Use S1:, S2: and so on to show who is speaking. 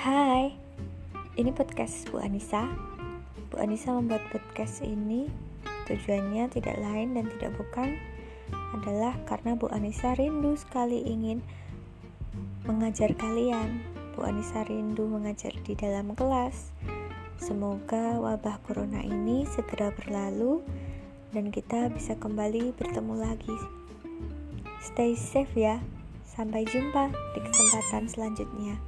S1: Hai, Ini podcast Bu Anissa. Bu Anissa membuat podcast ini tujuannya tidak lain dan tidak bukan adalah karena Bu Anissa rindu sekali ingin mengajar kalian. Bu Anissa rindu mengajar di dalam kelas. Semoga wabah corona ini segera berlalu dan kita bisa kembali bertemu lagi. Stay safe ya. Sampai jumpa di kesempatan selanjutnya.